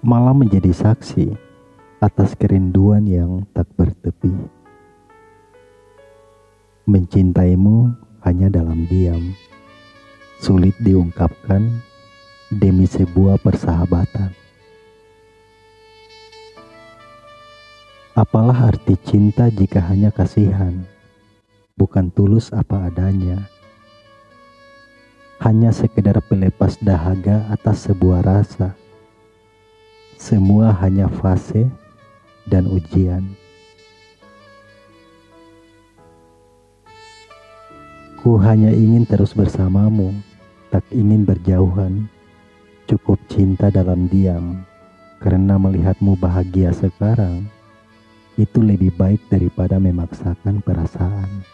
malah menjadi saksi atas kerinduan yang tak bertepi. Mencintaimu hanya dalam diam, sulit diungkapkan demi sebuah persahabatan. Apalah arti cinta jika hanya kasihan, bukan tulus apa adanya. Hanya sekedar pelepas dahaga atas sebuah rasa. Semua hanya fase dan ujian. Ku hanya ingin terus bersamamu, tak ingin berjauhan. Cukup cinta dalam diam, karena melihatmu bahagia sekarang, itu lebih baik daripada memaksakan perasaan.